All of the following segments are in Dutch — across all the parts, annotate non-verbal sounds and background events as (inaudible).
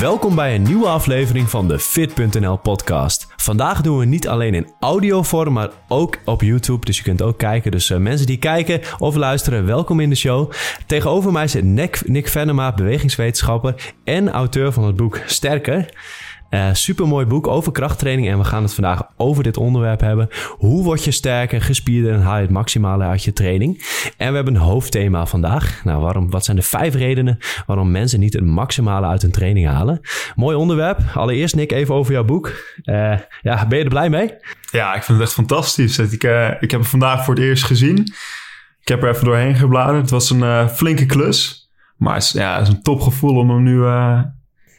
Welkom bij een nieuwe aflevering van de Fit.nl podcast. Vandaag doen we niet alleen in audiovorm, maar ook op YouTube. Dus je kunt ook kijken. Dus uh, mensen die kijken of luisteren, welkom in de show. Tegenover mij zit Nick, Nick Venema, bewegingswetenschapper en auteur van het boek Sterker. Uh, supermooi boek over krachttraining en we gaan het vandaag over dit onderwerp hebben. Hoe word je sterker, gespierder en haal je het maximale uit je training? En we hebben een hoofdthema vandaag. Nou, waarom, wat zijn de vijf redenen waarom mensen niet het maximale uit hun training halen? Mooi onderwerp. Allereerst Nick, even over jouw boek. Uh, ja, ben je er blij mee? Ja, ik vind het echt fantastisch. Ik, uh, ik heb het vandaag voor het eerst gezien. Ik heb er even doorheen gebladerd. Het was een flinke klus. Maar het is, ja, het is een topgevoel om hem nu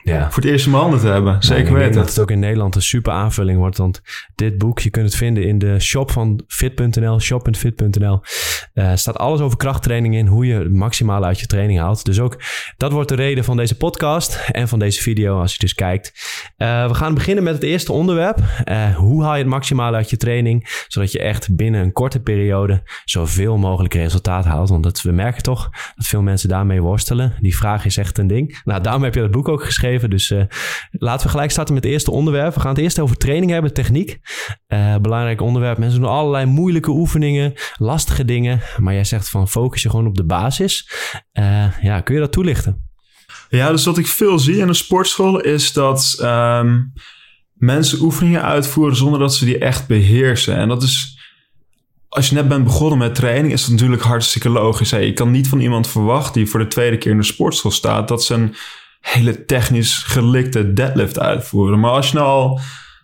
ja. voor het eerst in mijn handen te hebben. Zeker weten. Dat het ook in Nederland een super aanvulling wordt. Want dit boek, je kunt het vinden in de shop van fit.nl, shop.fit.nl. Uh, staat alles over krachttraining in, hoe je het maximale uit je training haalt. Dus ook dat wordt de reden van deze podcast en van deze video als je dus kijkt. Uh, we gaan beginnen met het eerste onderwerp. Uh, hoe haal je het maximale uit je training, zodat je echt binnen een korte periode zoveel mogelijk resultaat haalt. Want dat, we merken toch dat veel mensen daarmee worstelen. Die vraag is echt een ding. Nou, daarom heb je dat boek ook geschreven. Dus uh, laten we gelijk starten met het eerste onderwerp. We gaan het eerst over training hebben, techniek. Uh, belangrijk onderwerp. Mensen doen allerlei moeilijke oefeningen, lastige dingen. Maar jij zegt van focus je gewoon op de basis. Uh, ja, kun je dat toelichten? Ja, dus wat ik veel zie in een sportschool is dat um, mensen oefeningen uitvoeren zonder dat ze die echt beheersen. En dat is als je net bent begonnen met training, is het natuurlijk hartstikke logisch. Hey, je kan niet van iemand verwachten die voor de tweede keer in de sportschool staat, dat een hele technisch gelikte deadlift uitvoeren. Maar als je nou al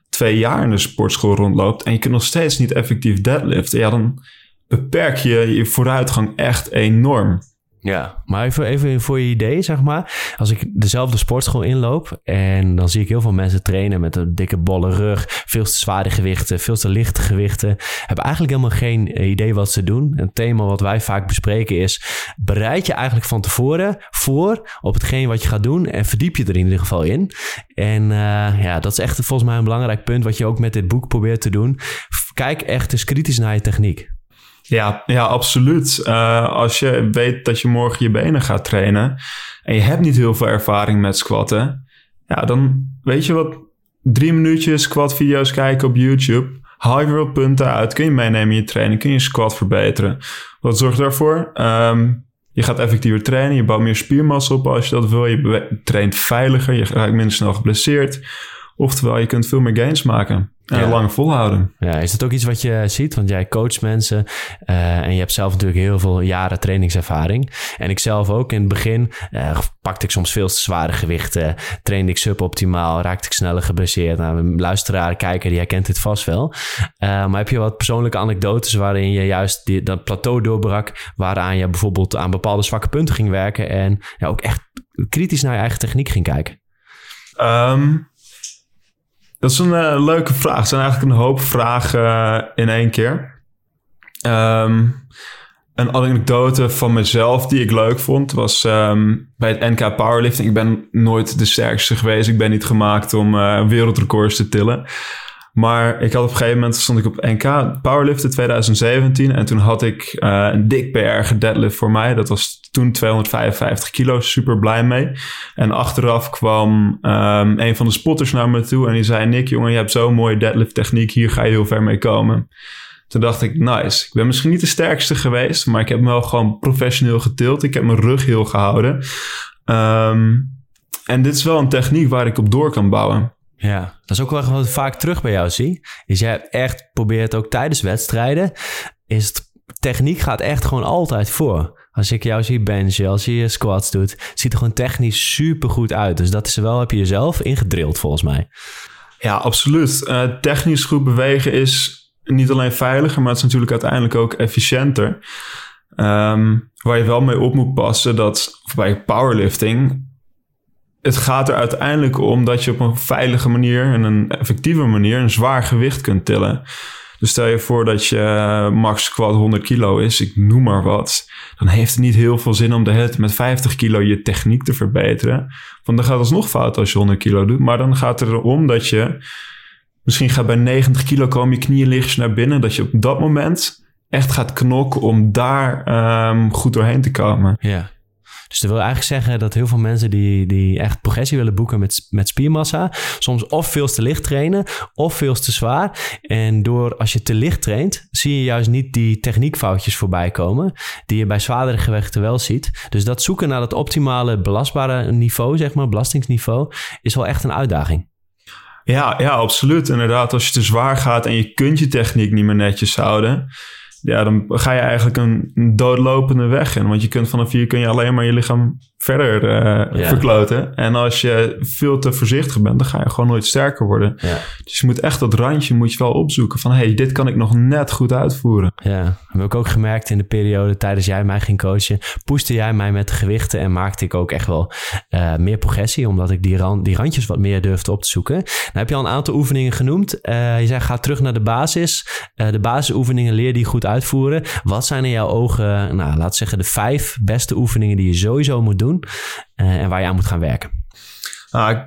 twee jaar in de sportschool rondloopt en je kunt nog steeds niet effectief deadliften, ja, dan beperk je je vooruitgang echt enorm. Ja, maar even, even voor je idee, zeg maar. Als ik dezelfde sportschool inloop en dan zie ik heel veel mensen trainen met een dikke bolle rug, veel te zware gewichten, veel te lichte gewichten, hebben eigenlijk helemaal geen idee wat ze doen. Een thema wat wij vaak bespreken is, bereid je eigenlijk van tevoren voor op hetgeen wat je gaat doen en verdiep je er in ieder geval in. En uh, ja, dat is echt volgens mij een belangrijk punt wat je ook met dit boek probeert te doen. Kijk echt eens kritisch naar je techniek. Ja, ja absoluut. Uh, als je weet dat je morgen je benen gaat trainen en je hebt niet heel veel ervaring met squatten, ja, dan weet je wat, drie minuutjes squat video's kijken op YouTube, haal je weer punten uit, kun je meenemen in je training, kun je squat verbeteren. Wat zorgt daarvoor? Um, je gaat effectiever trainen, je bouwt meer spiermassa op als je dat wil, je traint veiliger, je raakt minder snel geblesseerd. Oftewel, je kunt veel meer gains maken. En ja. lang volhouden. Ja, is dat ook iets wat je ziet? Want jij coacht mensen uh, en je hebt zelf natuurlijk heel veel jaren trainingservaring. En ik zelf ook. In het begin uh, pakte ik soms veel te zware gewichten. Trainde ik suboptimaal. Raakte ik sneller geblesseerd. Nou, luisteraar, kijker, die herkent dit vast wel. Uh, maar heb je wat persoonlijke anekdotes waarin je juist die, dat plateau doorbrak. Waaraan je bijvoorbeeld aan bepaalde zwakke punten ging werken. En ja, ook echt kritisch naar je eigen techniek ging kijken? Um dat is een uh, leuke vraag. Het zijn eigenlijk een hoop vragen uh, in één keer. Um, een anekdote van mezelf die ik leuk vond was um, bij het NK Powerlifting. Ik ben nooit de sterkste geweest. Ik ben niet gemaakt om uh, wereldrecords te tillen. Maar ik had op een gegeven moment stond ik op NK Powerliften 2017 en toen had ik uh, een dik PR deadlift voor mij. Dat was toen 255 kilo, super blij mee. En achteraf kwam um, een van de spotters naar me toe en die zei: Nick, jongen, je hebt zo'n mooie deadlift techniek, hier ga je heel ver mee komen. Toen dacht ik, nice. Ik ben misschien niet de sterkste geweest, maar ik heb me wel gewoon professioneel getild. Ik heb mijn rug heel gehouden. Um, en dit is wel een techniek waar ik op door kan bouwen. Ja, dat is ook wel wat vaak terug bij jou zie. Is jij echt probeert ook tijdens wedstrijden, is het, techniek gaat echt gewoon altijd voor. Als ik jou zie benchen, als je squats doet, ziet er gewoon technisch super goed uit. Dus dat is wel, heb je jezelf ingedrild volgens mij. Ja, absoluut. Uh, technisch goed bewegen is niet alleen veiliger, maar het is natuurlijk uiteindelijk ook efficiënter. Um, waar je wel mee op moet passen dat bij powerlifting het gaat er uiteindelijk om dat je op een veilige manier en een effectieve manier een zwaar gewicht kunt tillen. Dus stel je voor dat je eh, max squat 100 kilo is, ik noem maar wat. Dan heeft het niet heel veel zin om de het met 50 kilo je techniek te verbeteren. Want dan gaat het nog fout als je 100 kilo doet. Maar dan gaat het erom dat je misschien gaat bij 90 kilo komen je knieën liggen naar binnen. Dat je op dat moment echt gaat knokken om daar um, goed doorheen te komen. Ja. Dus dat wil eigenlijk zeggen dat heel veel mensen die, die echt progressie willen boeken met, met spiermassa, soms of veel te licht trainen of veel te zwaar. En door als je te licht traint, zie je juist niet die techniekfoutjes voorbij komen, die je bij zwaardere gewichten wel ziet. Dus dat zoeken naar het optimale belastbare niveau, zeg maar, belastingsniveau, is wel echt een uitdaging. Ja, ja, absoluut. Inderdaad, als je te zwaar gaat en je kunt je techniek niet meer netjes houden, ja, dan ga je eigenlijk een doodlopende weg in. Want je kunt vanaf hier kun je alleen maar je lichaam verder uh, verkloten. En als je veel te voorzichtig bent, dan ga je gewoon nooit sterker worden. Ja. Dus je moet echt dat randje moet je wel opzoeken van... hey, dit kan ik nog net goed uitvoeren. Ja, heb ik ook gemerkt in de periode tijdens jij mij ging coachen... pushte jij mij met gewichten en maakte ik ook echt wel uh, meer progressie... omdat ik die, die randjes wat meer durfde op te zoeken. Dan heb je al een aantal oefeningen genoemd. Uh, je zei, ga terug naar de basis. de basisoefeningen leer die goed uitvoeren. Wat zijn in jouw ogen, nou, laat zeggen, de vijf beste oefeningen die je sowieso moet doen... Eh, en waar je aan moet gaan werken? Nou,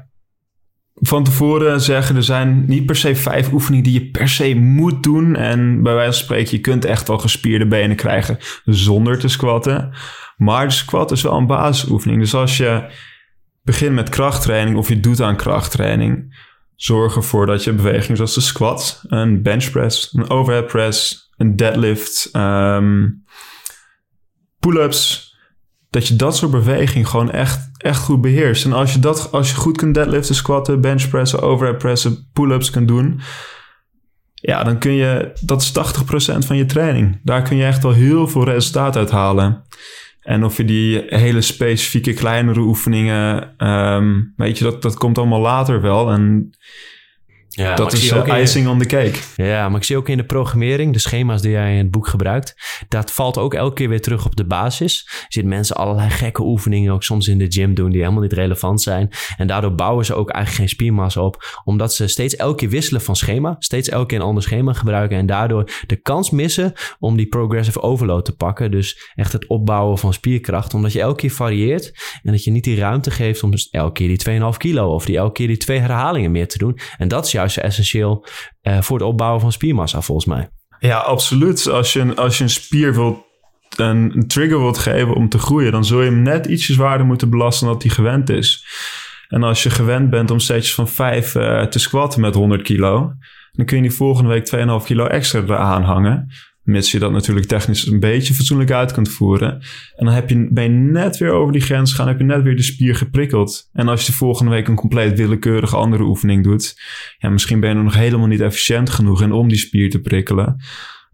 van tevoren zeggen, er zijn niet per se vijf oefeningen die je per se moet doen. En bij wijze van spreken, je kunt echt wel gespierde benen krijgen zonder te squatten. Maar de squat is wel een basisoefening. Dus als je begint met krachttraining of je doet aan krachttraining, zorg ervoor dat je bewegingen zoals de squat, een bench press, een overhead press, een deadlift, um, pull-ups, dat je dat soort beweging gewoon echt, echt goed beheerst. En als je, dat, als je goed kunt deadliften, squatten, benchpressen, overhead pressen, pull-ups kunt doen... Ja, dan kun je... Dat is 80% van je training. Daar kun je echt wel heel veel resultaat uit halen. En of je die hele specifieke kleinere oefeningen... Um, weet je, dat, dat komt allemaal later wel. En ja, dat is ook uh, icing on the cake. Ja, maar ik zie ook in de programmering, de schema's die jij in het boek gebruikt, dat valt ook elke keer weer terug op de basis. Je ziet mensen allerlei gekke oefeningen ook soms in de gym doen die helemaal niet relevant zijn. En daardoor bouwen ze ook eigenlijk geen spiermassa op, omdat ze steeds elke keer wisselen van schema, steeds elke keer een ander schema gebruiken en daardoor de kans missen om die progressive overload te pakken. Dus echt het opbouwen van spierkracht, omdat je elke keer varieert en dat je niet die ruimte geeft om dus elke keer die 2,5 kilo of die elke keer die twee herhalingen meer te doen. En dat is juist essentieel uh, voor het opbouwen van spiermassa, volgens mij. Ja, absoluut. Als je, als je een spier wilt, een, trigger wilt geven om te groeien, dan zul je hem net ietsje zwaarder moeten belasten dan dat hij gewend is. En als je gewend bent om setjes van 5 uh, eh, te squatten met 100 kilo, dan kun je die volgende week 2,5 kilo extra eraan hangen. Mits je dat natuurlijk technisch een beetje fatsoenlijk uit kunt voeren. En dan heb je, ben je net weer over die grens gegaan, heb je net weer de spier geprikkeld. En als je de volgende week een compleet willekeurige andere oefening doet, ja, misschien ben je nog helemaal niet efficiënt genoeg in om die spier te prikkelen.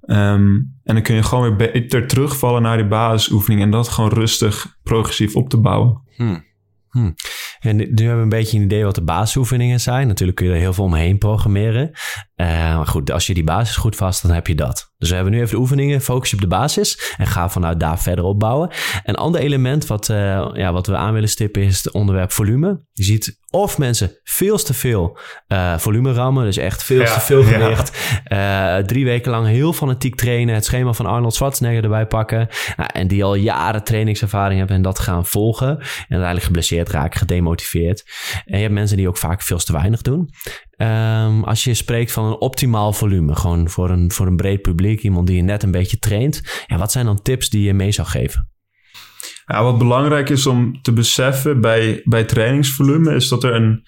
Um, en dan kun je gewoon weer terugvallen naar die basisoefening en dat gewoon rustig, progressief op te bouwen. Hmm. Hmm. En nu hebben we een beetje een idee wat de basisoefeningen zijn. Natuurlijk kun je er heel veel omheen programmeren. Uh, maar goed, als je die basis goed vast, dan heb je dat. Dus we hebben nu even de oefeningen. Focus je op de basis en ga vanuit daar verder opbouwen. Een ander element wat, uh, ja, wat we aan willen stippen is het onderwerp volume. Je ziet of mensen veel te veel uh, volume rammen, dus echt veel te veel gewicht. Ja. drie weken lang heel fanatiek trainen, het schema van Arnold Schwarzenegger erbij pakken. Nou, en die al jaren trainingservaring hebben en dat gaan volgen. En uiteindelijk geblesseerd raken, gedemotiveerd. En je hebt mensen die ook vaak veel te weinig doen. Um, als je spreekt van een optimaal volume, gewoon voor een, voor een breed publiek, iemand die je net een beetje traint, ja, wat zijn dan tips die je mee zou geven? Wat belangrijk is om te beseffen bij, bij trainingsvolume, is dat er een.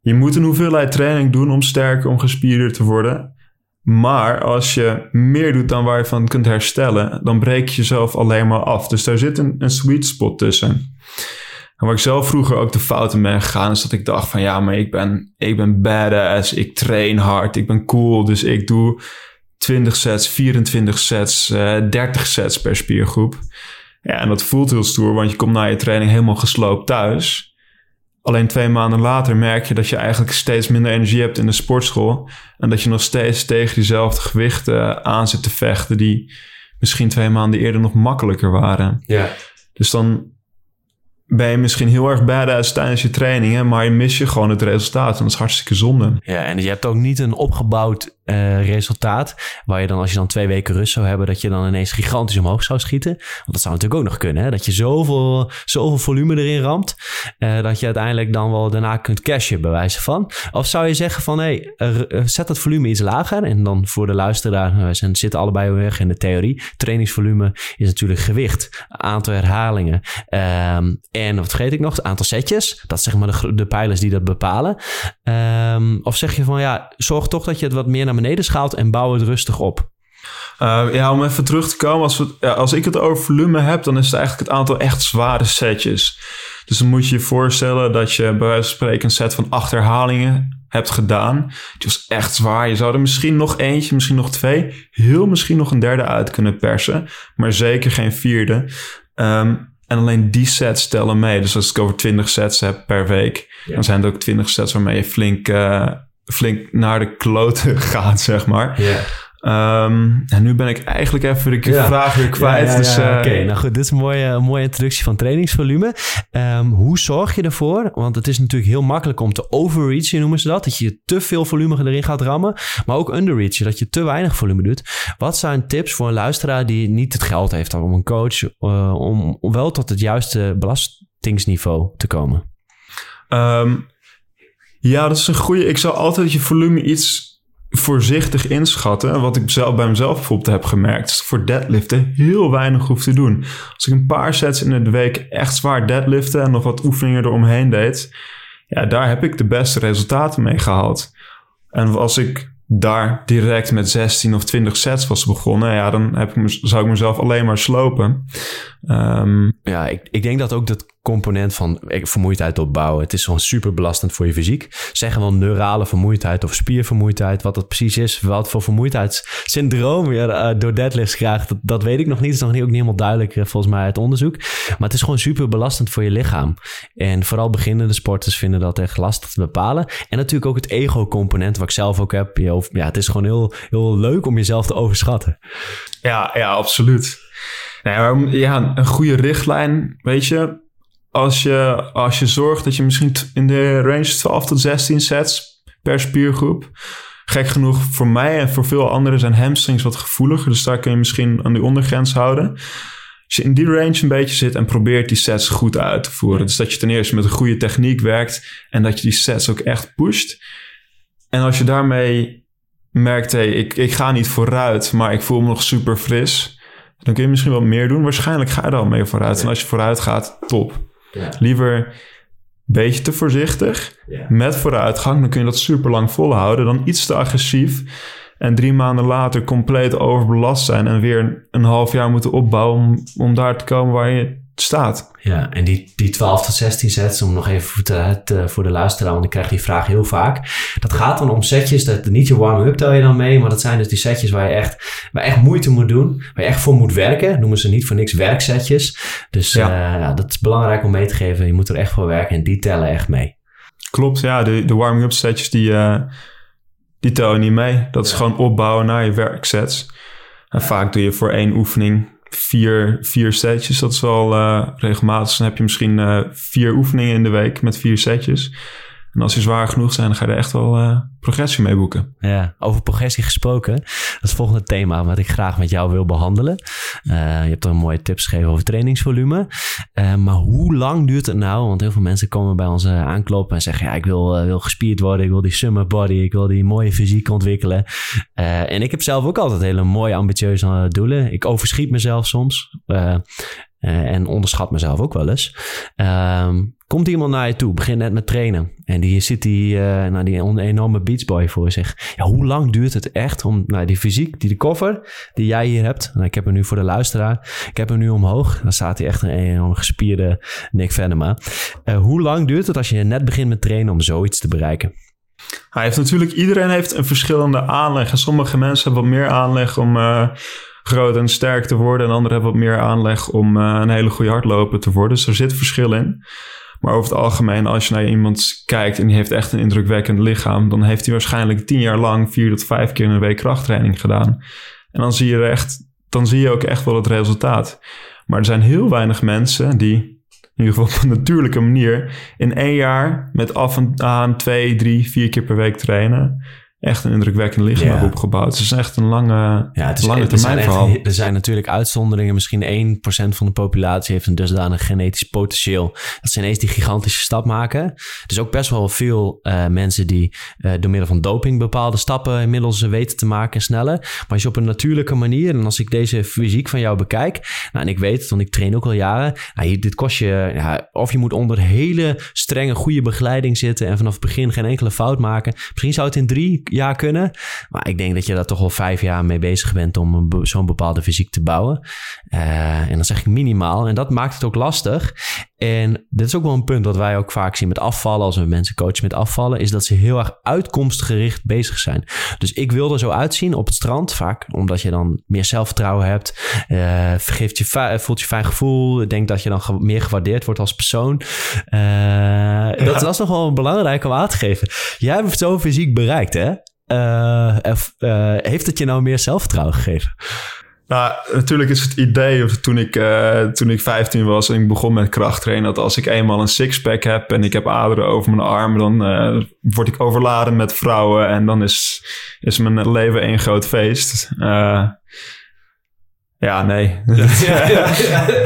Je moet een hoeveelheid training doen om sterker, om gespierder te worden. Maar als je meer doet dan waar je van kunt herstellen, dan breek je jezelf alleen maar af. Dus daar zit een, een sweet spot tussen. En waar ik zelf vroeger ook de fouten ben gegaan, is dat ik dacht van ja, maar ik ben, ik ben badass, ik train hard, ik ben cool, dus ik doe 20 sets, 24 sets, uh, eh, 30 sets per spiergroep. Ja, en dat voelt heel stoer, want je komt na je training helemaal gesloopt thuis. Alleen twee maanden later merk je dat je eigenlijk steeds minder energie hebt in de sportschool. En dat je nog steeds tegen diezelfde gewichten aan zit te vechten, die misschien twee maanden eerder nog makkelijker waren. Ja. Dus dan ben je misschien heel erg badass tijdens je trainingen, maar je mis je gewoon het resultaat. En dat is hartstikke zonde. Ja, en je hebt ook niet een opgebouwd uh, resultaat, waar je dan als je dan twee weken rust zou hebben, dat je dan ineens gigantisch omhoog zou schieten. Want dat zou natuurlijk ook nog kunnen, hè? dat je zoveel, zoveel volume erin ramt, uh, dat je uiteindelijk dan wel daarna kunt cashen, bij wijze van. Of zou je zeggen van, hé, hey, zet het volume iets lager en dan voor de luisteraar, we zijn, zitten allebei weg in de theorie. Trainingsvolume is natuurlijk gewicht, aantal herhalingen. Um, en wat vergeet ik nog? Het aantal setjes. Dat zeg maar de, de pijlers die dat bepalen. Um, of zeg je van ja, zorg toch dat je het wat meer naar beneden schaalt en bouw het rustig op. Uh, ja, om even terug te komen. Als, we, als ik het over volume heb, dan is het eigenlijk het aantal echt zware setjes. Dus dan moet je je voorstellen dat je bij wijze van spreken een set van acht herhalingen hebt gedaan. Die was echt zwaar. Je zou er misschien nog eentje, misschien nog twee, heel misschien nog een derde uit kunnen persen. Maar zeker geen vierde. Um, en alleen die sets tellen mee. Dus als ik over 20 sets heb per week, dan zijn het ook 20 sets waarmee je flink, uh, flink naar de kloten (laughs) gaat, zeg maar. Ja. Um, en nu ben ik eigenlijk even de vraag weer kwijt. Ja, dus, uh, Oké, nou goed, dit is een mooie, mooie introductie van trainingsvolume. Um, hoe zorg je ervoor? Want het is natuurlijk heel makkelijk om te overreachen, noemen ze dat. Dat je te veel volume erin gaat rammen. Maar ook underreachen, dat je te weinig volume doet. Wat zijn tips voor een luisteraar die niet het geld heeft om een coach... Uh, om wel tot het juiste belastingsniveau te komen? Um, ja, dat is een goede. Ik zou altijd je volume iets voorzichtig inschatten. Wat ik zelf bij mezelf bijvoorbeeld heb gemerkt. Is voor deadliften heel weinig hoef te doen. Als ik een paar sets in de week echt zwaar deadliften en nog wat oefeningen eromheen deed. Ja, daar heb ik de beste resultaten mee gehaald. En als ik daar direct met 16 of 20 sets was begonnen, ja, dan heb ik, zou ik mezelf alleen maar slopen. Um, ja, ik, ik denk dat ook dat component van vermoeidheid opbouwen. Het is gewoon super belastend voor je fysiek. Zeggen wel neurale vermoeidheid of spiervermoeidheid. Wat dat precies is, wat voor vermoeidheidssyndroom je uh, door deadlifts krijgt, dat, weet ik nog niet. Het is nog niet, ook niet helemaal duidelijk uh, volgens mij uit onderzoek. Maar het is gewoon super belastend voor je lichaam. En vooral beginnende sporters vinden dat echt lastig te bepalen. En natuurlijk ook het ego-component, wat ik zelf ook heb. Ja, het is gewoon heel, heel leuk om jezelf te overschatten. Ja, ja, absoluut. Nee, ja, een goede richtlijn, weet je als je, als je zorgt dat je misschien in de range 12 tot 16 sets per spiergroep. Gek genoeg voor mij en voor veel anderen zijn hamstrings wat gevoeliger. Dus daar kun je misschien aan die ondergrens houden. Als je in die range een beetje zit en probeert die sets goed uit te voeren. Dus dat je ten eerste met een goede techniek werkt en dat je die sets ook echt pusht. En als je daarmee merkt, hey, ik, ik ga niet vooruit, maar ik voel me nog super fris. Dan kun je misschien wat meer doen. Waarschijnlijk ga je er al mee vooruit. En als je vooruit gaat, top. Liever een beetje te voorzichtig met vooruitgang. Dan kun je dat super lang volhouden. Dan iets te agressief. En drie maanden later compleet overbelast zijn. En weer een half jaar moeten opbouwen om, om daar te komen waar je staat. Ja, en die, die 12 tot 16 sets, om nog even voor, te, voor de luisteraar, want ik krijg die vraag heel vaak. Dat gaat dan om setjes, dat, niet je warm-up tel je dan mee, maar dat zijn dus die setjes waar je echt, waar echt moeite moet doen, waar je echt voor moet werken. Noemen ze niet voor niks werksetjes. Dus ja. Uh, dat is belangrijk om mee te geven. Je moet er echt voor werken en die tellen echt mee. Klopt, ja. De, de warming-up setjes, die, uh, die tel je niet mee. Dat is gewoon opbouwen naar je werksets. En vaak doe je voor één oefening vier, vier setjes. Dat is wel uh, regelmatig. Dan heb je misschien uh, vier oefeningen in de week met vier setjes. En als die zwaar genoeg zijn, dan ga je er echt wel uh, progressie mee boeken. Ja, over progressie gesproken. Dat is het volgende thema wat ik graag met jou wil behandelen. Uh, je hebt al mooie tips gegeven over trainingsvolume. Uh, maar hoe lang duurt het nou? Want heel veel mensen komen bij ons aankloppen en zeggen... ja, ik wil, wil gespierd worden, ik wil die summer body... ik wil die mooie fysiek ontwikkelen. en ik heb zelf ook altijd hele mooie, ambitieuze doelen. Ik overschiet mezelf soms. en onderschat mezelf ook wel eens. Ehm, Komt iemand naar je toe, begint net met trainen. En die zit die, uh, nou, die enorme beachboy voor zich. Ja, hoe lang duurt het echt om nou, die fysiek, die de koffer die jij hier hebt. Nou, ik heb hem nu voor de luisteraar. Ik heb hem nu omhoog. Dan staat hij echt een enorm gespierde Nick Venema. Uh, hoe lang duurt het als je net begint met trainen om zoiets te bereiken? Hij heeft natuurlijk, iedereen heeft een verschillende aanleg. En sommige mensen hebben wat meer aanleg om uh, groot en sterk te worden. En anderen hebben wat meer aanleg om een hele goede hardloper te worden. Dus er zit verschil in. Maar over het algemeen, als je naar iemand kijkt en die heeft echt een indrukwekkend lichaam, dan heeft hij waarschijnlijk tien jaar lang vier tot vijf keer in een week krachttraining gedaan. En dan zie je echt, dan zie je ook echt wel het resultaat. Maar er zijn heel weinig mensen die in ieder geval op een natuurlijke manier, in één jaar met af en aan twee, drie, vier keer per week trainen echt een indrukwekkend lichaam Ja. opgebouwd. Het is echt een lange, Ja, het is, lange er, zijn termijn echt- verhaal. er zijn natuurlijk uitzonderingen. Misschien 1% van de populatie heeft een dusdanig genetisch potentieel. Dat ze ineens die gigantische stap maken. Er is ook best wel veel eh, mensen die eh, door middel van doping bepaalde stappen inmiddels eh, weten te maken en sneller. Maar als je op een natuurlijke manier, en als ik deze fysiek van jou bekijk, nou, en ik weet het, want ik train ook al jaren. Nou, hier- dit kost je, ja, of je moet onder hele strenge, goede begeleiding zitten en vanaf het begin geen enkele fout maken. Misschien zou het in drie jaar kunnen. Maar ik denk dat je daar toch wel vijf jaar mee bezig bent om zo'n bepaalde fysiek te bouwen. Eh, en dan zeg ik minimaal. En dat maakt het ook lastig. En dit is ook wel een punt wat wij ook vaak zien met afvallen. Als we mensen coachen met afvallen, is dat ze heel erg uitkomstgericht bezig zijn. Dus ik wil er zo uitzien op het strand, vaak omdat je dan meer zelfvertrouwen hebt. geeft je voelt je fijn gevoel. Denk dat je dan ge- meer gewaardeerd wordt als persoon. Eh, dat, dat is nog wel belangrijk om aan te geven. Jij hebt zo'n fysiek bereikt, hè? Eh, heeft het je nou meer zelfvertrouwen gegeven? Nou, natuurlijk is het idee toen ik, eh, toen ik 15 was en ik begon met krachttrainen, dat als ik eenmaal een sixpack heb en ik heb aderen over mijn armen, dan eh, word ik overladen met vrouwen en dan is, is mijn leven één groot feest. Eh, ja, nee. (laughs)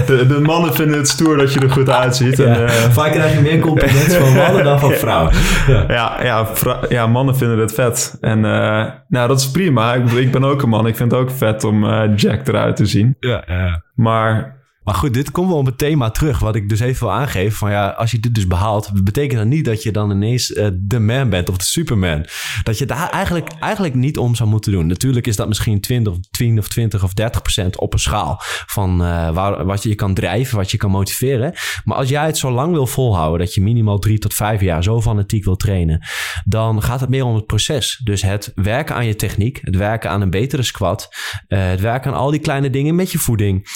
De, de mannen vinden het stoer dat je er goed uitziet. En, eh, Vaak krijg je meer complimenten van mannen dan van (laughs) vrouwen. Ja. ja, ja, vrou- ja, mannen vinden het vet. En eh, nou, dat is prima. Ik, ik ben ook een man. Ik vind het ook vet om eh, Jack eruit te zien. Ja, ja. Maar Maar goed, dit komt wel op het thema terug. Wat ik dus even wil aangeven. Van ja, als je dit dus behaalt. Betekent dat niet dat je dan ineens eh, de man bent. Of de superman. Dat je daar eigenlijk, eigenlijk niet om zou moeten doen. Natuurlijk is dat misschien 20 of 10 of 20 of 30 procent op een schaal. Van eh, wat je kan drijven. Wat je kan motiveren. Maar als jij het zo lang wil volhouden. Dat je minimaal drie tot vijf jaar zo fanatiek wil trainen. Dan gaat het meer om het proces. Dus het werken aan je techniek. Het werken aan een betere squat. eh, het werken aan al die kleine dingen met je voeding.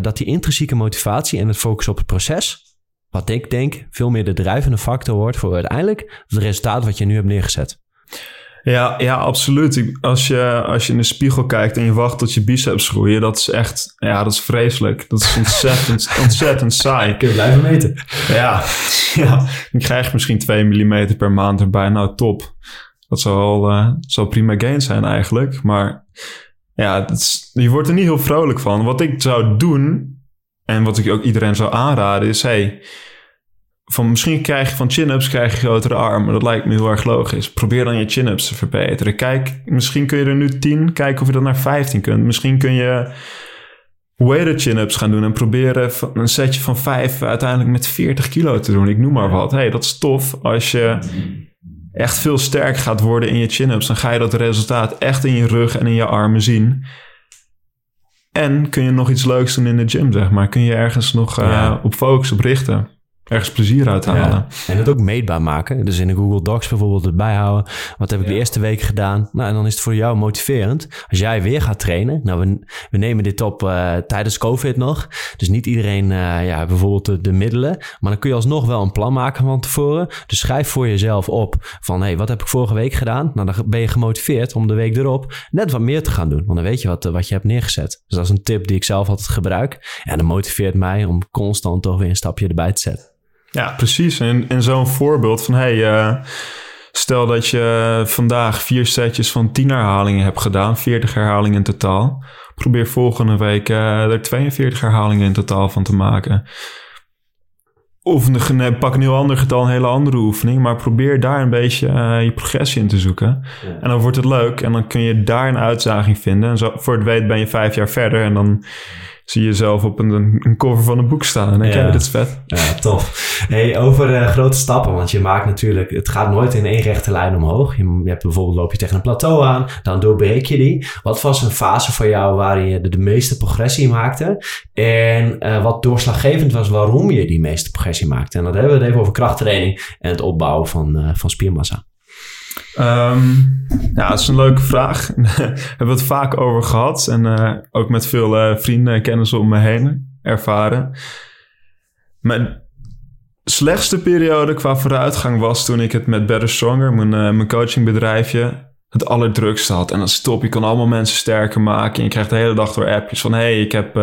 dat die intrinsieke motivatie en het focus op het proces, wat ik denk veel meer de drijvende factor wordt voor uiteindelijk het resultaat wat je nu hebt neergezet. Ja, ja absoluut. Als je, als je in de spiegel kijkt en je wacht tot je biceps groeien, dat is echt, ja, dat is vreselijk. Dat is ontzettend, (laughs) ontzettend saai. Kun je blijven meten. Ja, (laughs) ja, dan krijg je misschien 2 mm per maand erbij. Nou, top. Dat zou eh, zou prima gain zijn eigenlijk. Maar ja, is- je wordt er niet heel vrolijk van. Wat ik zou doen, en wat ik ook iedereen zou aanraden, is... Hey, van misschien krijg je van chin-ups krijg je grotere armen. Dat lijkt me heel erg logisch. Probeer dan je chin-ups te verbeteren. Kijk, misschien kun je er nu 10, kijk of je dat naar 15 kunt. Misschien kun je weighted chin-ups gaan doen en proberen een setje van 5 uiteindelijk met 40 kilo te doen. Ik noem maar wat. Hey, dat is tof als je echt veel sterker gaat worden in je chin-ups. Dan ga je dat resultaat echt in je rug en in je armen zien. En kun je nog iets leuks doen in de gym, zeg maar. Kun je ergens nog eh, op focus, op richten. Ergens plezier uit halen. Ja. En het ook meetbaar maken. Dus in de Google Docs bijvoorbeeld erbij houden. Wat heb ik de eerste week gedaan? Nou, en dan is het voor jou motiverend. Als jij weer gaat trainen. Nou, we, we nemen dit op eh, tijdens COVID nog. Dus niet iedereen, eh, ja, bijvoorbeeld de, de middelen. Maar dan kun je alsnog wel een plan maken van tevoren. Dus schrijf voor jezelf op van, hé, hey, wat heb ik vorige week gedaan? Nou, dan ben je gemotiveerd om de week erop net wat meer te gaan doen. Want dan weet je wat, wat je hebt neergezet. Dus dat is een tip die ik zelf altijd gebruik. En dat motiveert mij om constant toch weer een stapje erbij te zetten. Ja, precies. En, en zo'n voorbeeld van, hey, eh, stel dat je vandaag vier setjes van 10 herhalingen hebt gedaan, 40 herhalingen in totaal. Probeer volgende week eh, er 42 herhalingen in totaal van te maken. Of een, pak een heel ander getal, een hele andere oefening, maar probeer daar een beetje eh, je progressie in te zoeken. En dan wordt het leuk en dan kun je daar een uitdaging vinden. En zo, voor het weet ben je vijf jaar verder en dan zie je jezelf op een, een cover van een boek staan. En denk Ja. dit is vet. Ja, tof. Hey, over eh, grote stappen, want je maakt natuurlijk, het gaat nooit in één rechte lijn omhoog. Je, je hebt bijvoorbeeld, loop je tegen een plateau aan, dan doorbreek je die. Wat was een fase voor jou waarin je de, de meeste progressie maakte? En eh, wat doorslaggevend was waarom je die meeste progressie maakte? En dan hebben we het even over krachttraining en het opbouwen van, eh, van spiermassa. Ehm, ja, dat is een leuke vraag. (laughs) Daar hebben we het vaak over gehad. En eh, ook met veel eh, vrienden en kennissen om me heen ervaren. Mijn slechtste periode qua vooruitgang was toen ik het met Better Stronger, mijn, eh, mijn coachingbedrijfje, het allerdrukste had. En dan stop, je kan allemaal mensen sterker maken. En je krijgt de hele dag door appjes van... hey, ik heb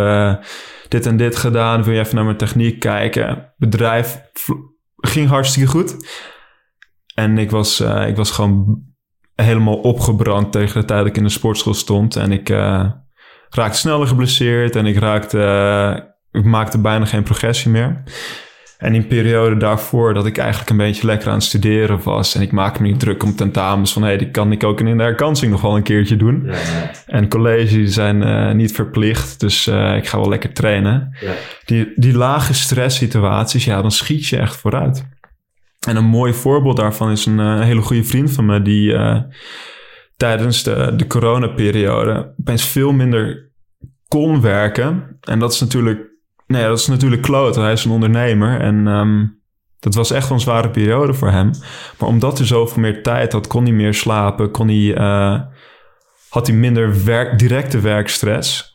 dit en dit gedaan. Wil je even naar mijn techniek kijken? Bedrijf ging hartstikke goed. En ik was, uh, ik was gewoon helemaal opgebrand tegen de tijd dat ik in de sportschool stond. En ik uh, raakte sneller geblesseerd en ik, raakte, uh, ik maakte bijna geen progressie meer. En in periode daarvoor dat ik eigenlijk een beetje lekker aan het studeren was. En ik maakte me niet druk om tentamens van... hé, hey, die kan ik ook in de herkansing nog wel een keertje doen. Ja, ja. En colleges zijn uh, niet verplicht, dus uh, ik ga wel lekker trainen. Ja. Die, die lage stress situaties, ja, dan schiet je echt vooruit. En een mooi voorbeeld daarvan is een, uh, hele goede vriend van me... die tijdens de, de coronaperiode opeens veel minder kon werken. En dat is natuurlijk Nee, dat is natuurlijk kloot. Hij is een ondernemer en um, dat was echt een zware periode voor hem. Maar omdat hij zoveel meer tijd had, kon hij meer slapen, kon hij, uh, had hij minder werk, directe werkstress.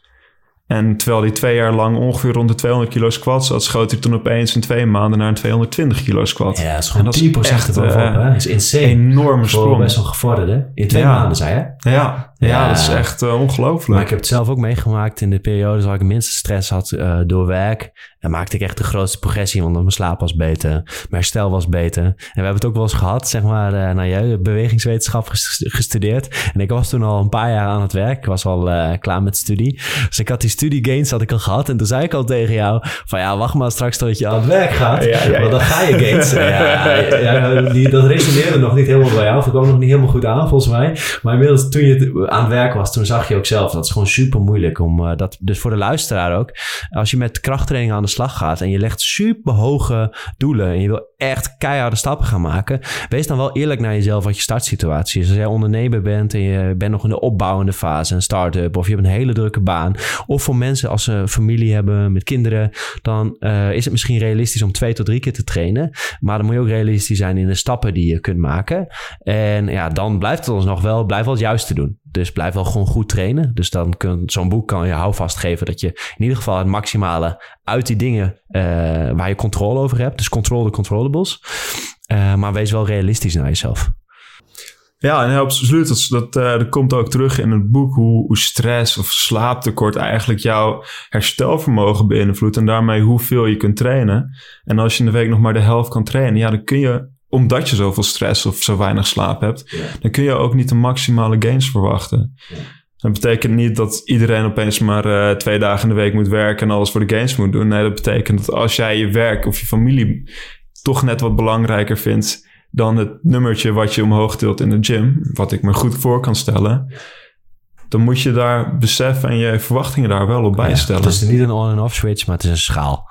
En terwijl hij twee jaar lang ongeveer rond de 200 kilo squat zat, schoot hij toen opeens in twee maanden naar een 220 kilo squat. Ja, dat is gewoon 10% echt, erbovenop. Uh, hè? Dat is insane. Enorme sprong. best wel gevorderde. In twee maanden, zei je? Ja, ja, dat is echt uh, ongelooflijk. Maar ik heb het zelf ook meegemaakt in de periode waar ik minste stress had uh, door werk. En maakte ik echt de grootste progressie, want mijn slaap was beter, mijn herstel was beter. En we hebben het ook wel eens gehad, zeg maar, uh, nou ja, bewegingswetenschap gestudeerd. En ik was toen al een paar jaar aan het werk. Ik was al klaar met studie. Dus ik had die studie gains had ik al gehad. En toen zei ik al tegen jou van ja, wacht maar straks tot je aan het werk gaat. Ja, ja, want dan ga je gains. (laughs) ja, die, dat resoneerde nog niet helemaal bij jou. Of kwam nog niet helemaal goed aan, volgens mij. Maar inmiddels toen je aan het werk was, toen zag je ook zelf. Dat is gewoon super moeilijk om uh, dat. Dus voor de luisteraar ook. Als je met krachttraining aan de slag gaat en je legt super hoge doelen en je wil echt keiharde stappen gaan maken, wees dan wel eerlijk naar jezelf wat je startsituatie is. Als jij ondernemer bent en je bent nog in de opbouwende fase, een start-up, of je hebt een hele drukke baan, of voor mensen als ze familie hebben met kinderen, dan uh, is het misschien realistisch om twee tot drie keer te trainen. Maar dan moet je ook realistisch zijn in de stappen die je kunt maken. En ja, dan blijft het ons nog wel, blijf wel het juiste doen. Dus blijf wel gewoon goed trainen. Dus dan kun zo'n boek kan je houvast geven dat je in ieder geval het maximale uit die dingen uh, waar je controle over hebt. Dus control de controllables. Uh, maar wees wel realistisch naar jezelf. Ja, en absoluut. Dat, dat, uh, dat komt ook terug in het boek hoe, hoe stress of slaaptekort eigenlijk jouw herstelvermogen beïnvloedt. En daarmee hoeveel je kunt trainen. En als je in de week nog maar de helft kan trainen, ja, dan kun je omdat je zoveel stress of zo weinig slaap hebt, dan kun je ook niet de maximale gains verwachten. Dat betekent niet dat iedereen opeens maar uh, twee dagen in de week moet werken en alles voor de gains moet doen. Nee, dat betekent dat als jij je werk of je familie toch net wat belangrijker vindt dan het nummertje wat je omhoog tilt in de gym, wat ik me goed voor kan stellen, dan moet je daar beseffen en je verwachtingen daar wel op bijstellen. Ja, het is niet een on-and-off switch, maar het is een schaal.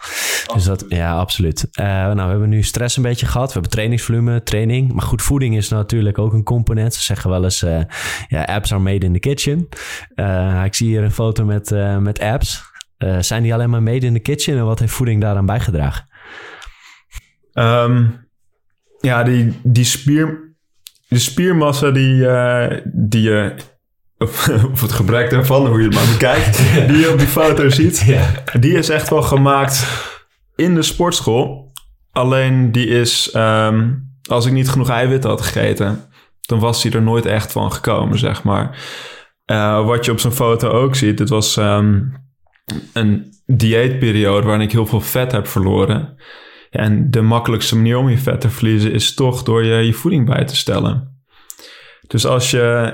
Dus dat, ja, absoluut. Uh, nou, we hebben nu stress een beetje gehad. We hebben trainingsvolume, training. Maar goed, voeding is natuurlijk ook een component. Ze zeggen wel eens, uh, ja, apps are made in the kitchen. Uh, ik zie hier een foto met, met apps. zijn die alleen maar made in the kitchen? En wat heeft voeding daaraan bijgedragen? Um, ja, die, die spier... De spiermassa die, die je (laughs) of, het gebrek daarvan, hoe je het maar bekijkt, (laughs) die je op die foto ziet, ja. die is echt wel gemaakt in de sportschool. Alleen die is, um, als ik niet genoeg eiwitten had gegeten, dan was die er nooit echt van gekomen, zeg maar. Uh, wat je op zo'n foto ook ziet, het was um, een dieetperiode waarin ik heel veel vet heb verloren. En de makkelijkste manier om je vet te verliezen is toch door je, je voeding bij te stellen. Dus als je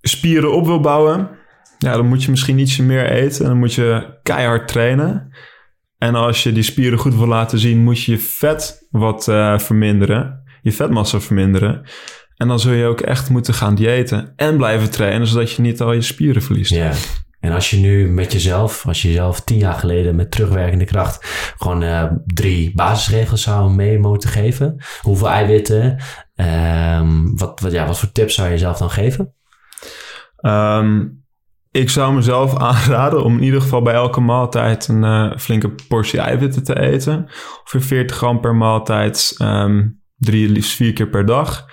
spieren op wil bouwen, ja, dan moet je misschien ietsje meer eten. En dan moet je keihard trainen. En als je die spieren goed wil laten zien, moet je je vet wat uh, verminderen. Je vetmassa verminderen. En dan zul je ook echt moeten gaan diëten en blijven trainen, zodat je niet al je spieren verliest. Ja. En als je nu met jezelf, als je jezelf tien jaar geleden met terugwerkende kracht gewoon uh, drie basisregels zou mee moeten geven. Hoeveel eiwitten? Um, wat, wat, ja, wat voor tips zou je jezelf dan geven? Um, ik zou mezelf (laughs) aanraden om in ieder geval bij elke maaltijd een uh, flinke portie eiwitten te eten. Ongeveer 40 gram per maaltijd, um, drie, liefst vier keer per dag.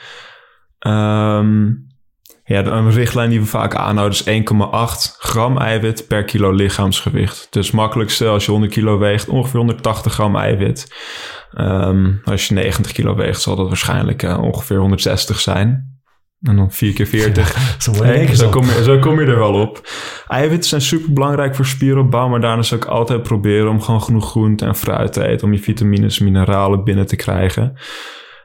Um, ja, een richtlijn die we vaak aanhouden is 1,8 gram eiwit per kilo lichaamsgewicht. Dus makkelijkste als je 100 kilo weegt, ongeveer 180 gram eiwit. Um, als je 90 kilo weegt, zal dat waarschijnlijk uh, ongeveer 160 zijn. En dan 4 keer 40. Zo Hey, zo, kom je, zo kom je er wel op. Eiwitten zijn super belangrijk voor spieropbouw, maar daarna zou ik altijd proberen om gewoon genoeg groente en fruit te eten om je vitamines en mineralen binnen te krijgen.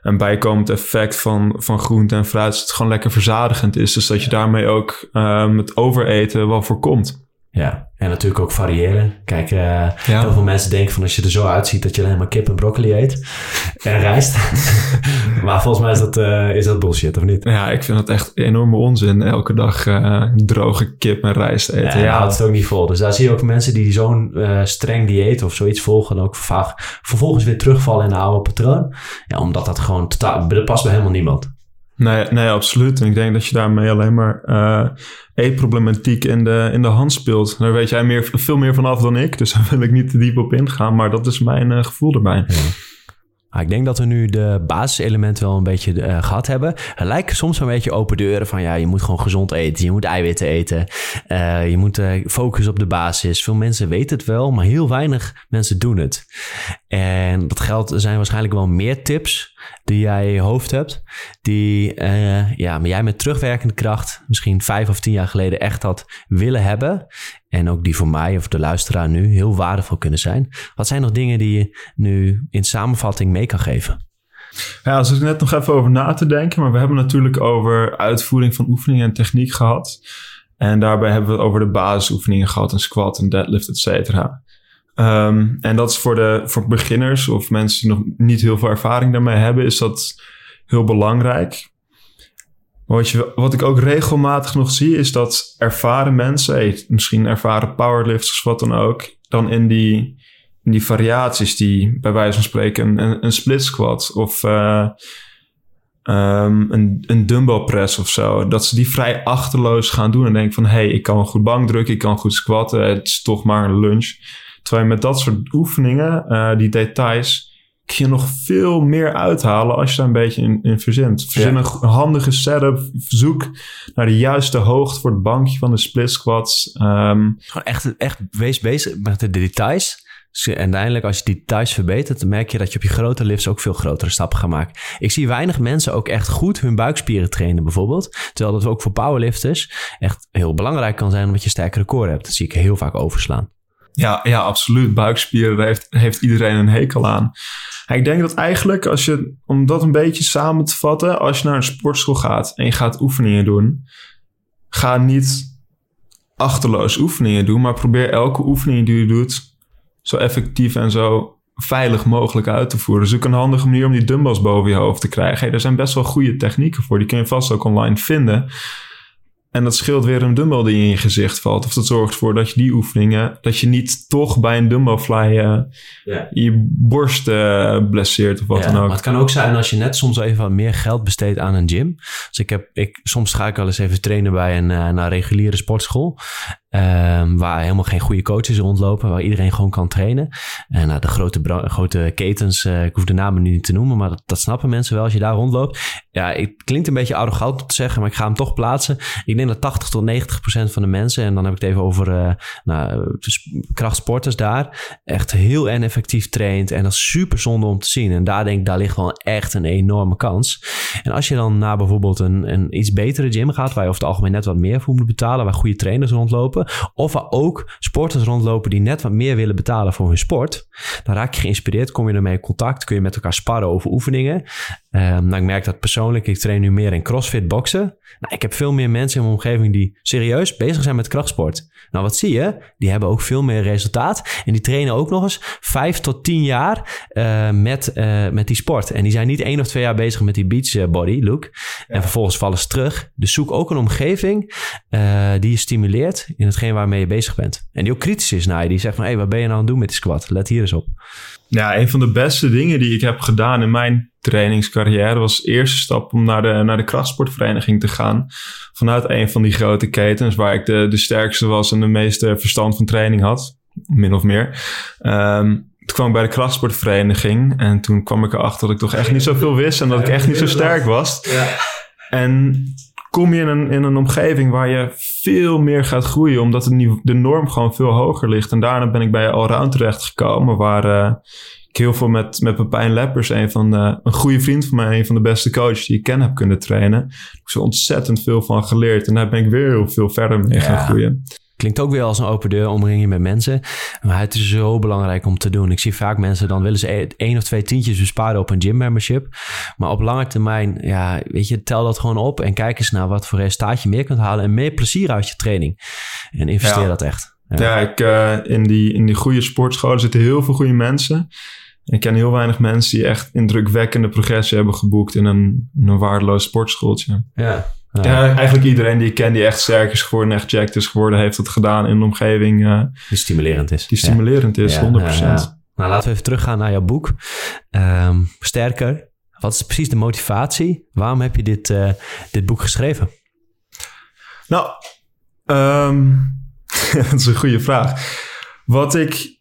Een bijkomend effect van, van groente en fruit is dat het gewoon lekker verzadigend is. Dus dat je daarmee ook ehm, het overeten wel voorkomt. Ja, en natuurlijk ook variëren. Kijk, eh, Ja. heel veel mensen denken van als je er zo uitziet dat je alleen maar kip en broccoli eet. En rijst. (laughs) maar volgens mij is dat, eh, is dat bullshit, of niet? Ja, ik vind het echt enorme onzin. Elke dag eh, droge kip en rijst eten. Ja, houdt het ook niet vol. Dus daar zie je ook mensen die zo'n streng dieet of zoiets volgen... en ook vaak vervolgens weer terugvallen in een oude patroon. Ja, omdat dat gewoon totaal... Dat past bij helemaal niemand. Nee, nee, absoluut. En ik denk dat je daarmee alleen maar eh eetproblematiek in de, in de hand speelt. Daar weet jij meer, veel meer vanaf dan ik. Dus (laughs) daar wil ik niet te diep op ingaan. Maar dat is mijn eh, gevoel erbij. Maar ik denk dat we nu de basiselementen wel een beetje eh, gehad hebben. Het lijkt soms een beetje open deuren van ja, je moet gewoon gezond eten. Je moet eiwitten eten. je moet eh, focussen op de basis. Veel mensen weten het wel, maar heel weinig mensen doen het. En dat geldt, er zijn waarschijnlijk wel meer tips die jij hoofd hebt. Die eh, ja, maar jij met terugwerkende kracht misschien vijf of tien jaar geleden echt had willen hebben. En ook die voor mij of de luisteraar nu heel waardevol kunnen zijn. Wat zijn nog dingen die je nu in samenvatting mee kan geven? Ja, als ik net nog even over na te denken. Maar we hebben natuurlijk over uitvoering van oefeningen en techniek gehad. En daarbij hebben we het over de basisoefeningen gehad. Een squat, een deadlift, et cetera. Ehm, en dat is voor, de, voor beginners of mensen die nog niet heel veel ervaring daarmee hebben, is dat heel belangrijk. Wat, je, wat ik ook regelmatig nog zie, is dat ervaren mensen, misschien ervaren powerlifters, wat dan ook, dan in die, in die variaties die bij wijze van spreken een, een, een split squat of eh, ehm, een, een dumbbell press of zo, dat ze die vrij achterloos gaan doen en denken van, hé, hey, ik kan goed bankdrukken, ik kan goed squatten, het is toch maar een lunch. Terwijl je met dat soort oefeningen, eh, die details, kun je nog veel meer uithalen als je daar een beetje in, in verzint. Verzin een handige setup, zoek naar de juiste hoogte voor het bankje van de split squats. Ehm, Gewoon echt, echt wees bezig met de details. Dus uiteindelijk, als je die details verbetert, dan merk je dat je op je grote lifts ook veel grotere stappen gaat maken. Ik zie weinig mensen ook echt goed hun buikspieren trainen, bijvoorbeeld. Terwijl dat ook voor powerlifters echt heel belangrijk kan zijn, omdat je sterkere core hebt. Dat zie ik heel vaak overslaan. Ja, ja, absoluut. Buikspieren daar heeft, heeft iedereen een hekel aan. Ik denk dat eigenlijk, als je, om dat een beetje samen te vatten, als je naar een sportschool gaat en je gaat oefeningen doen, ga niet achterloos oefeningen doen, maar probeer elke oefening die je doet zo effectief en zo veilig mogelijk uit te voeren. Zoek een handige manier om die dumbbells boven je hoofd te krijgen. Hey, er zijn best wel goede technieken voor, die kun je vast ook online vinden. En dat scheelt weer een dumbbell die in je gezicht valt. Of dat zorgt ervoor dat je die oefeningen, dat je niet toch bij een dumbbell fly eh, Ja. je borst eh, blesseert of wat Ja, dan ook. Maar het kan ook zijn als je net soms even wat meer geld besteedt aan een gym. Dus ik heb, ik, soms ga ik wel eens even trainen bij een, eh, naar een reguliere sportschool. Ehm, waar helemaal geen goede coaches rondlopen, waar iedereen gewoon kan trainen. En nou, de grote, grote ketens, eh, ik hoef de namen nu niet te noemen, maar dat, dat snappen mensen wel als je daar rondloopt. Ja, het klinkt een beetje arrogant om te zeggen, maar ik ga hem toch plaatsen. Ik denk dat 80 tot 90 procent van de mensen, en dan heb ik het even over eh, nou, krachtsporters daar, echt heel en effectief traint. En dat is super zonde om te zien. En daar denk ik, daar ligt wel echt een enorme kans. En als je dan naar bijvoorbeeld een, een iets betere gym gaat, waar je over het algemeen net wat meer voor moet betalen, waar goede trainers rondlopen, of waar ook sporters rondlopen die net wat meer willen betalen voor hun sport, dan raak je geïnspireerd, kom je ermee in contact, kun je met elkaar sparren over oefeningen. Ehm, nou, ik merk dat persoonlijk, ik train nu meer in crossfit boksen. Nou, ik heb veel meer mensen in mijn omgeving die serieus bezig zijn met krachtsport. Nou, wat zie je? Die hebben ook veel meer resultaat. En die trainen ook nog eens vijf tot tien jaar eh, met, eh, met die sport. En die zijn niet één of twee jaar bezig met die beach eh, body look. En vervolgens vallen ze terug. Dus zoek ook een omgeving die je stimuleert in hetgeen waarmee je bezig bent. En die ook kritisch is naar je. Die zegt van, hé, hey, wat ben je nou aan het doen met die squat? Let hier eens op. Ja, een van de beste dingen die ik heb gedaan in mijn trainingscarrière was de eerste stap om naar de, naar de krachtsportvereniging te gaan. Vanuit een van die grote ketens waar ik de, de sterkste was en de meeste verstand van training had. Min of meer. Ehm, toen kwam ik bij de krachtsportvereniging en toen kwam ik erachter dat ik toch echt niet zoveel wist en dat ik echt niet zo sterk was. En kom je in een, in een omgeving waar je veel meer gaat groeien, omdat niveau- de norm gewoon veel hoger ligt. En daarna ben ik bij Allround terechtgekomen, waar eh, ik heel veel met, met Pepijn Leppers, een, van de, een goede vriend van mij, een van de beste coaches die ik ken, heb kunnen trainen. Ik heb zo ontzettend veel van geleerd en daar ben ik weer heel veel verder mee gaan groeien. Klinkt ook weer als een open deur, omring je met mensen. Maar het is zo belangrijk om te doen. Ik zie vaak mensen, dan willen ze één of twee tientjes besparen op een gym membership. Maar op lange termijn, ja, weet je, tel dat gewoon op en kijk eens naar wat voor resultaat je meer kunt halen en meer plezier uit je training. En investeer Ja. dat echt. Ja, ik, eh, in, die, in die goede sportscholen zitten heel veel goede mensen. En ik ken heel weinig mensen die echt indrukwekkende progressie hebben geboekt in een, in een waardeloos sportschooltje. Ja. Ja, eigenlijk iedereen die ik ken die echt sterk is geworden, echt jacked is geworden, heeft dat gedaan in een omgeving eh, Die stimulerend is. die stimulerend is, Ja, 100%. ja, ja. Nou, laten we even teruggaan naar jouw boek. Ehm, sterker. Wat is precies de motivatie? Waarom heb je dit, eh, dit boek geschreven? Nou, ehm, (laughs) dat is een goede vraag. Wat ik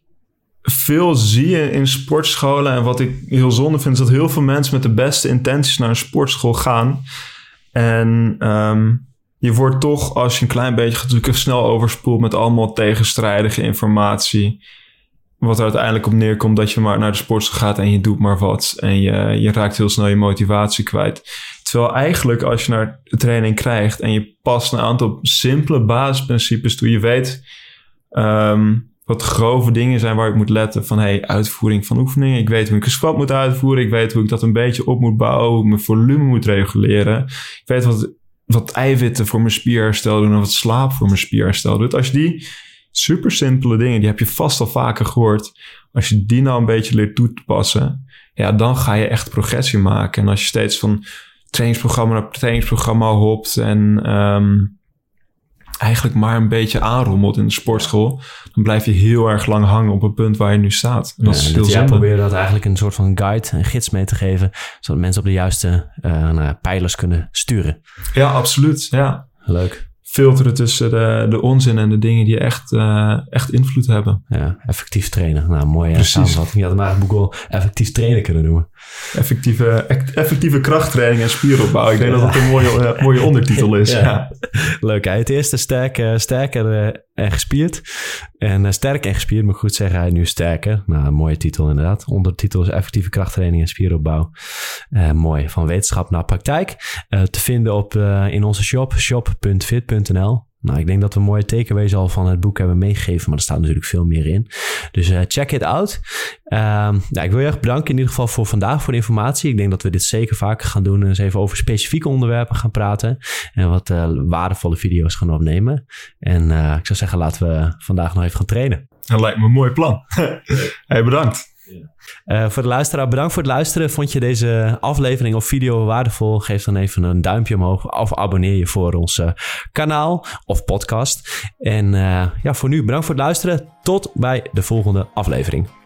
veel zie in sportscholen en wat ik heel zonde vind, is dat heel veel mensen met de beste intenties naar een sportschool gaan. En ehm, je wordt toch, als je een klein beetje zoeken, snel overspoeld met allemaal tegenstrijdige informatie. Wat er uiteindelijk op neerkomt dat je maar naar de sportschool gaat en je doet maar wat. En je, je raakt heel snel je motivatie kwijt. Terwijl eigenlijk als je naar training krijgt en je past een aantal simpele basisprincipes toe. Je weet ehm, wat grove dingen zijn waar ik moet letten. Van hey, uitvoering van oefeningen. Ik weet hoe ik een squat moet uitvoeren. Ik weet hoe ik dat een beetje op moet bouwen. Hoe ik mijn volume moet reguleren. Ik weet wat, wat eiwitten voor mijn spierherstel doen. En wat slaap voor mijn spierherstel doet. Als je die super simpele dingen, die heb je vast al vaker gehoord. Als je die nou een beetje leert toe te passen. Ja, dan ga je echt progressie maken. En als je steeds van trainingsprogramma naar trainingsprogramma hopt en ehm, eigenlijk maar een beetje aanrommelt in de sportschool, dan blijf je heel erg lang hangen op het punt waar je nu staat. En dat Ja, is heel jij probeert dat eigenlijk een soort van guide, een gids mee te geven, zodat mensen op de juiste eh, nou pijlers kunnen sturen. Ja, absoluut. Ja. Leuk. Filteren tussen de, de onzin en de dingen die echt, eh, echt invloed hebben. Ja, effectief trainen. Nou, mooie Precies. samenvatting. Je had hem eigenlijk ook wel effectief trainen kunnen noemen. Effectieve, ec- effectieve krachttraining en spieropbouw. Ik denk dat dat een mooie, eh, mooie ondertitel is. (laughs) Ja. Ja. Leuk. Het eerste sterk, eh, sterker en gespierd. En eh, sterk en gespierd, moet ik goed zeggen. Hij nu sterker. Nou, een mooie titel inderdaad. Ondertitel is effectieve krachttraining en spieropbouw. Eh, mooi. Van wetenschap naar praktijk. Eh, te vinden op, in onze shop, shop.fit.nl. Nou, ik denk dat we een mooie takeaways al van het boek hebben meegegeven, maar er staat natuurlijk veel meer in. Dus eh, check it out. Ehm, nou, ik wil je erg bedanken in ieder geval voor vandaag voor de informatie. Ik denk dat we dit zeker vaker gaan doen en eens even over specifieke onderwerpen gaan praten en wat eh, waardevolle video's gaan opnemen. En eh, ik zou zeggen, laten we vandaag nog even gaan trainen. Dat lijkt me een mooi plan. (laughs) hey, bedankt. Eh, voor de luisteraar, bedankt voor het luisteren. Vond je deze aflevering of video waardevol? Geef dan even een duimpje omhoog of abonneer je voor ons eh, kanaal of podcast. En eh, ja, voor nu bedankt voor het luisteren. Tot bij de volgende aflevering.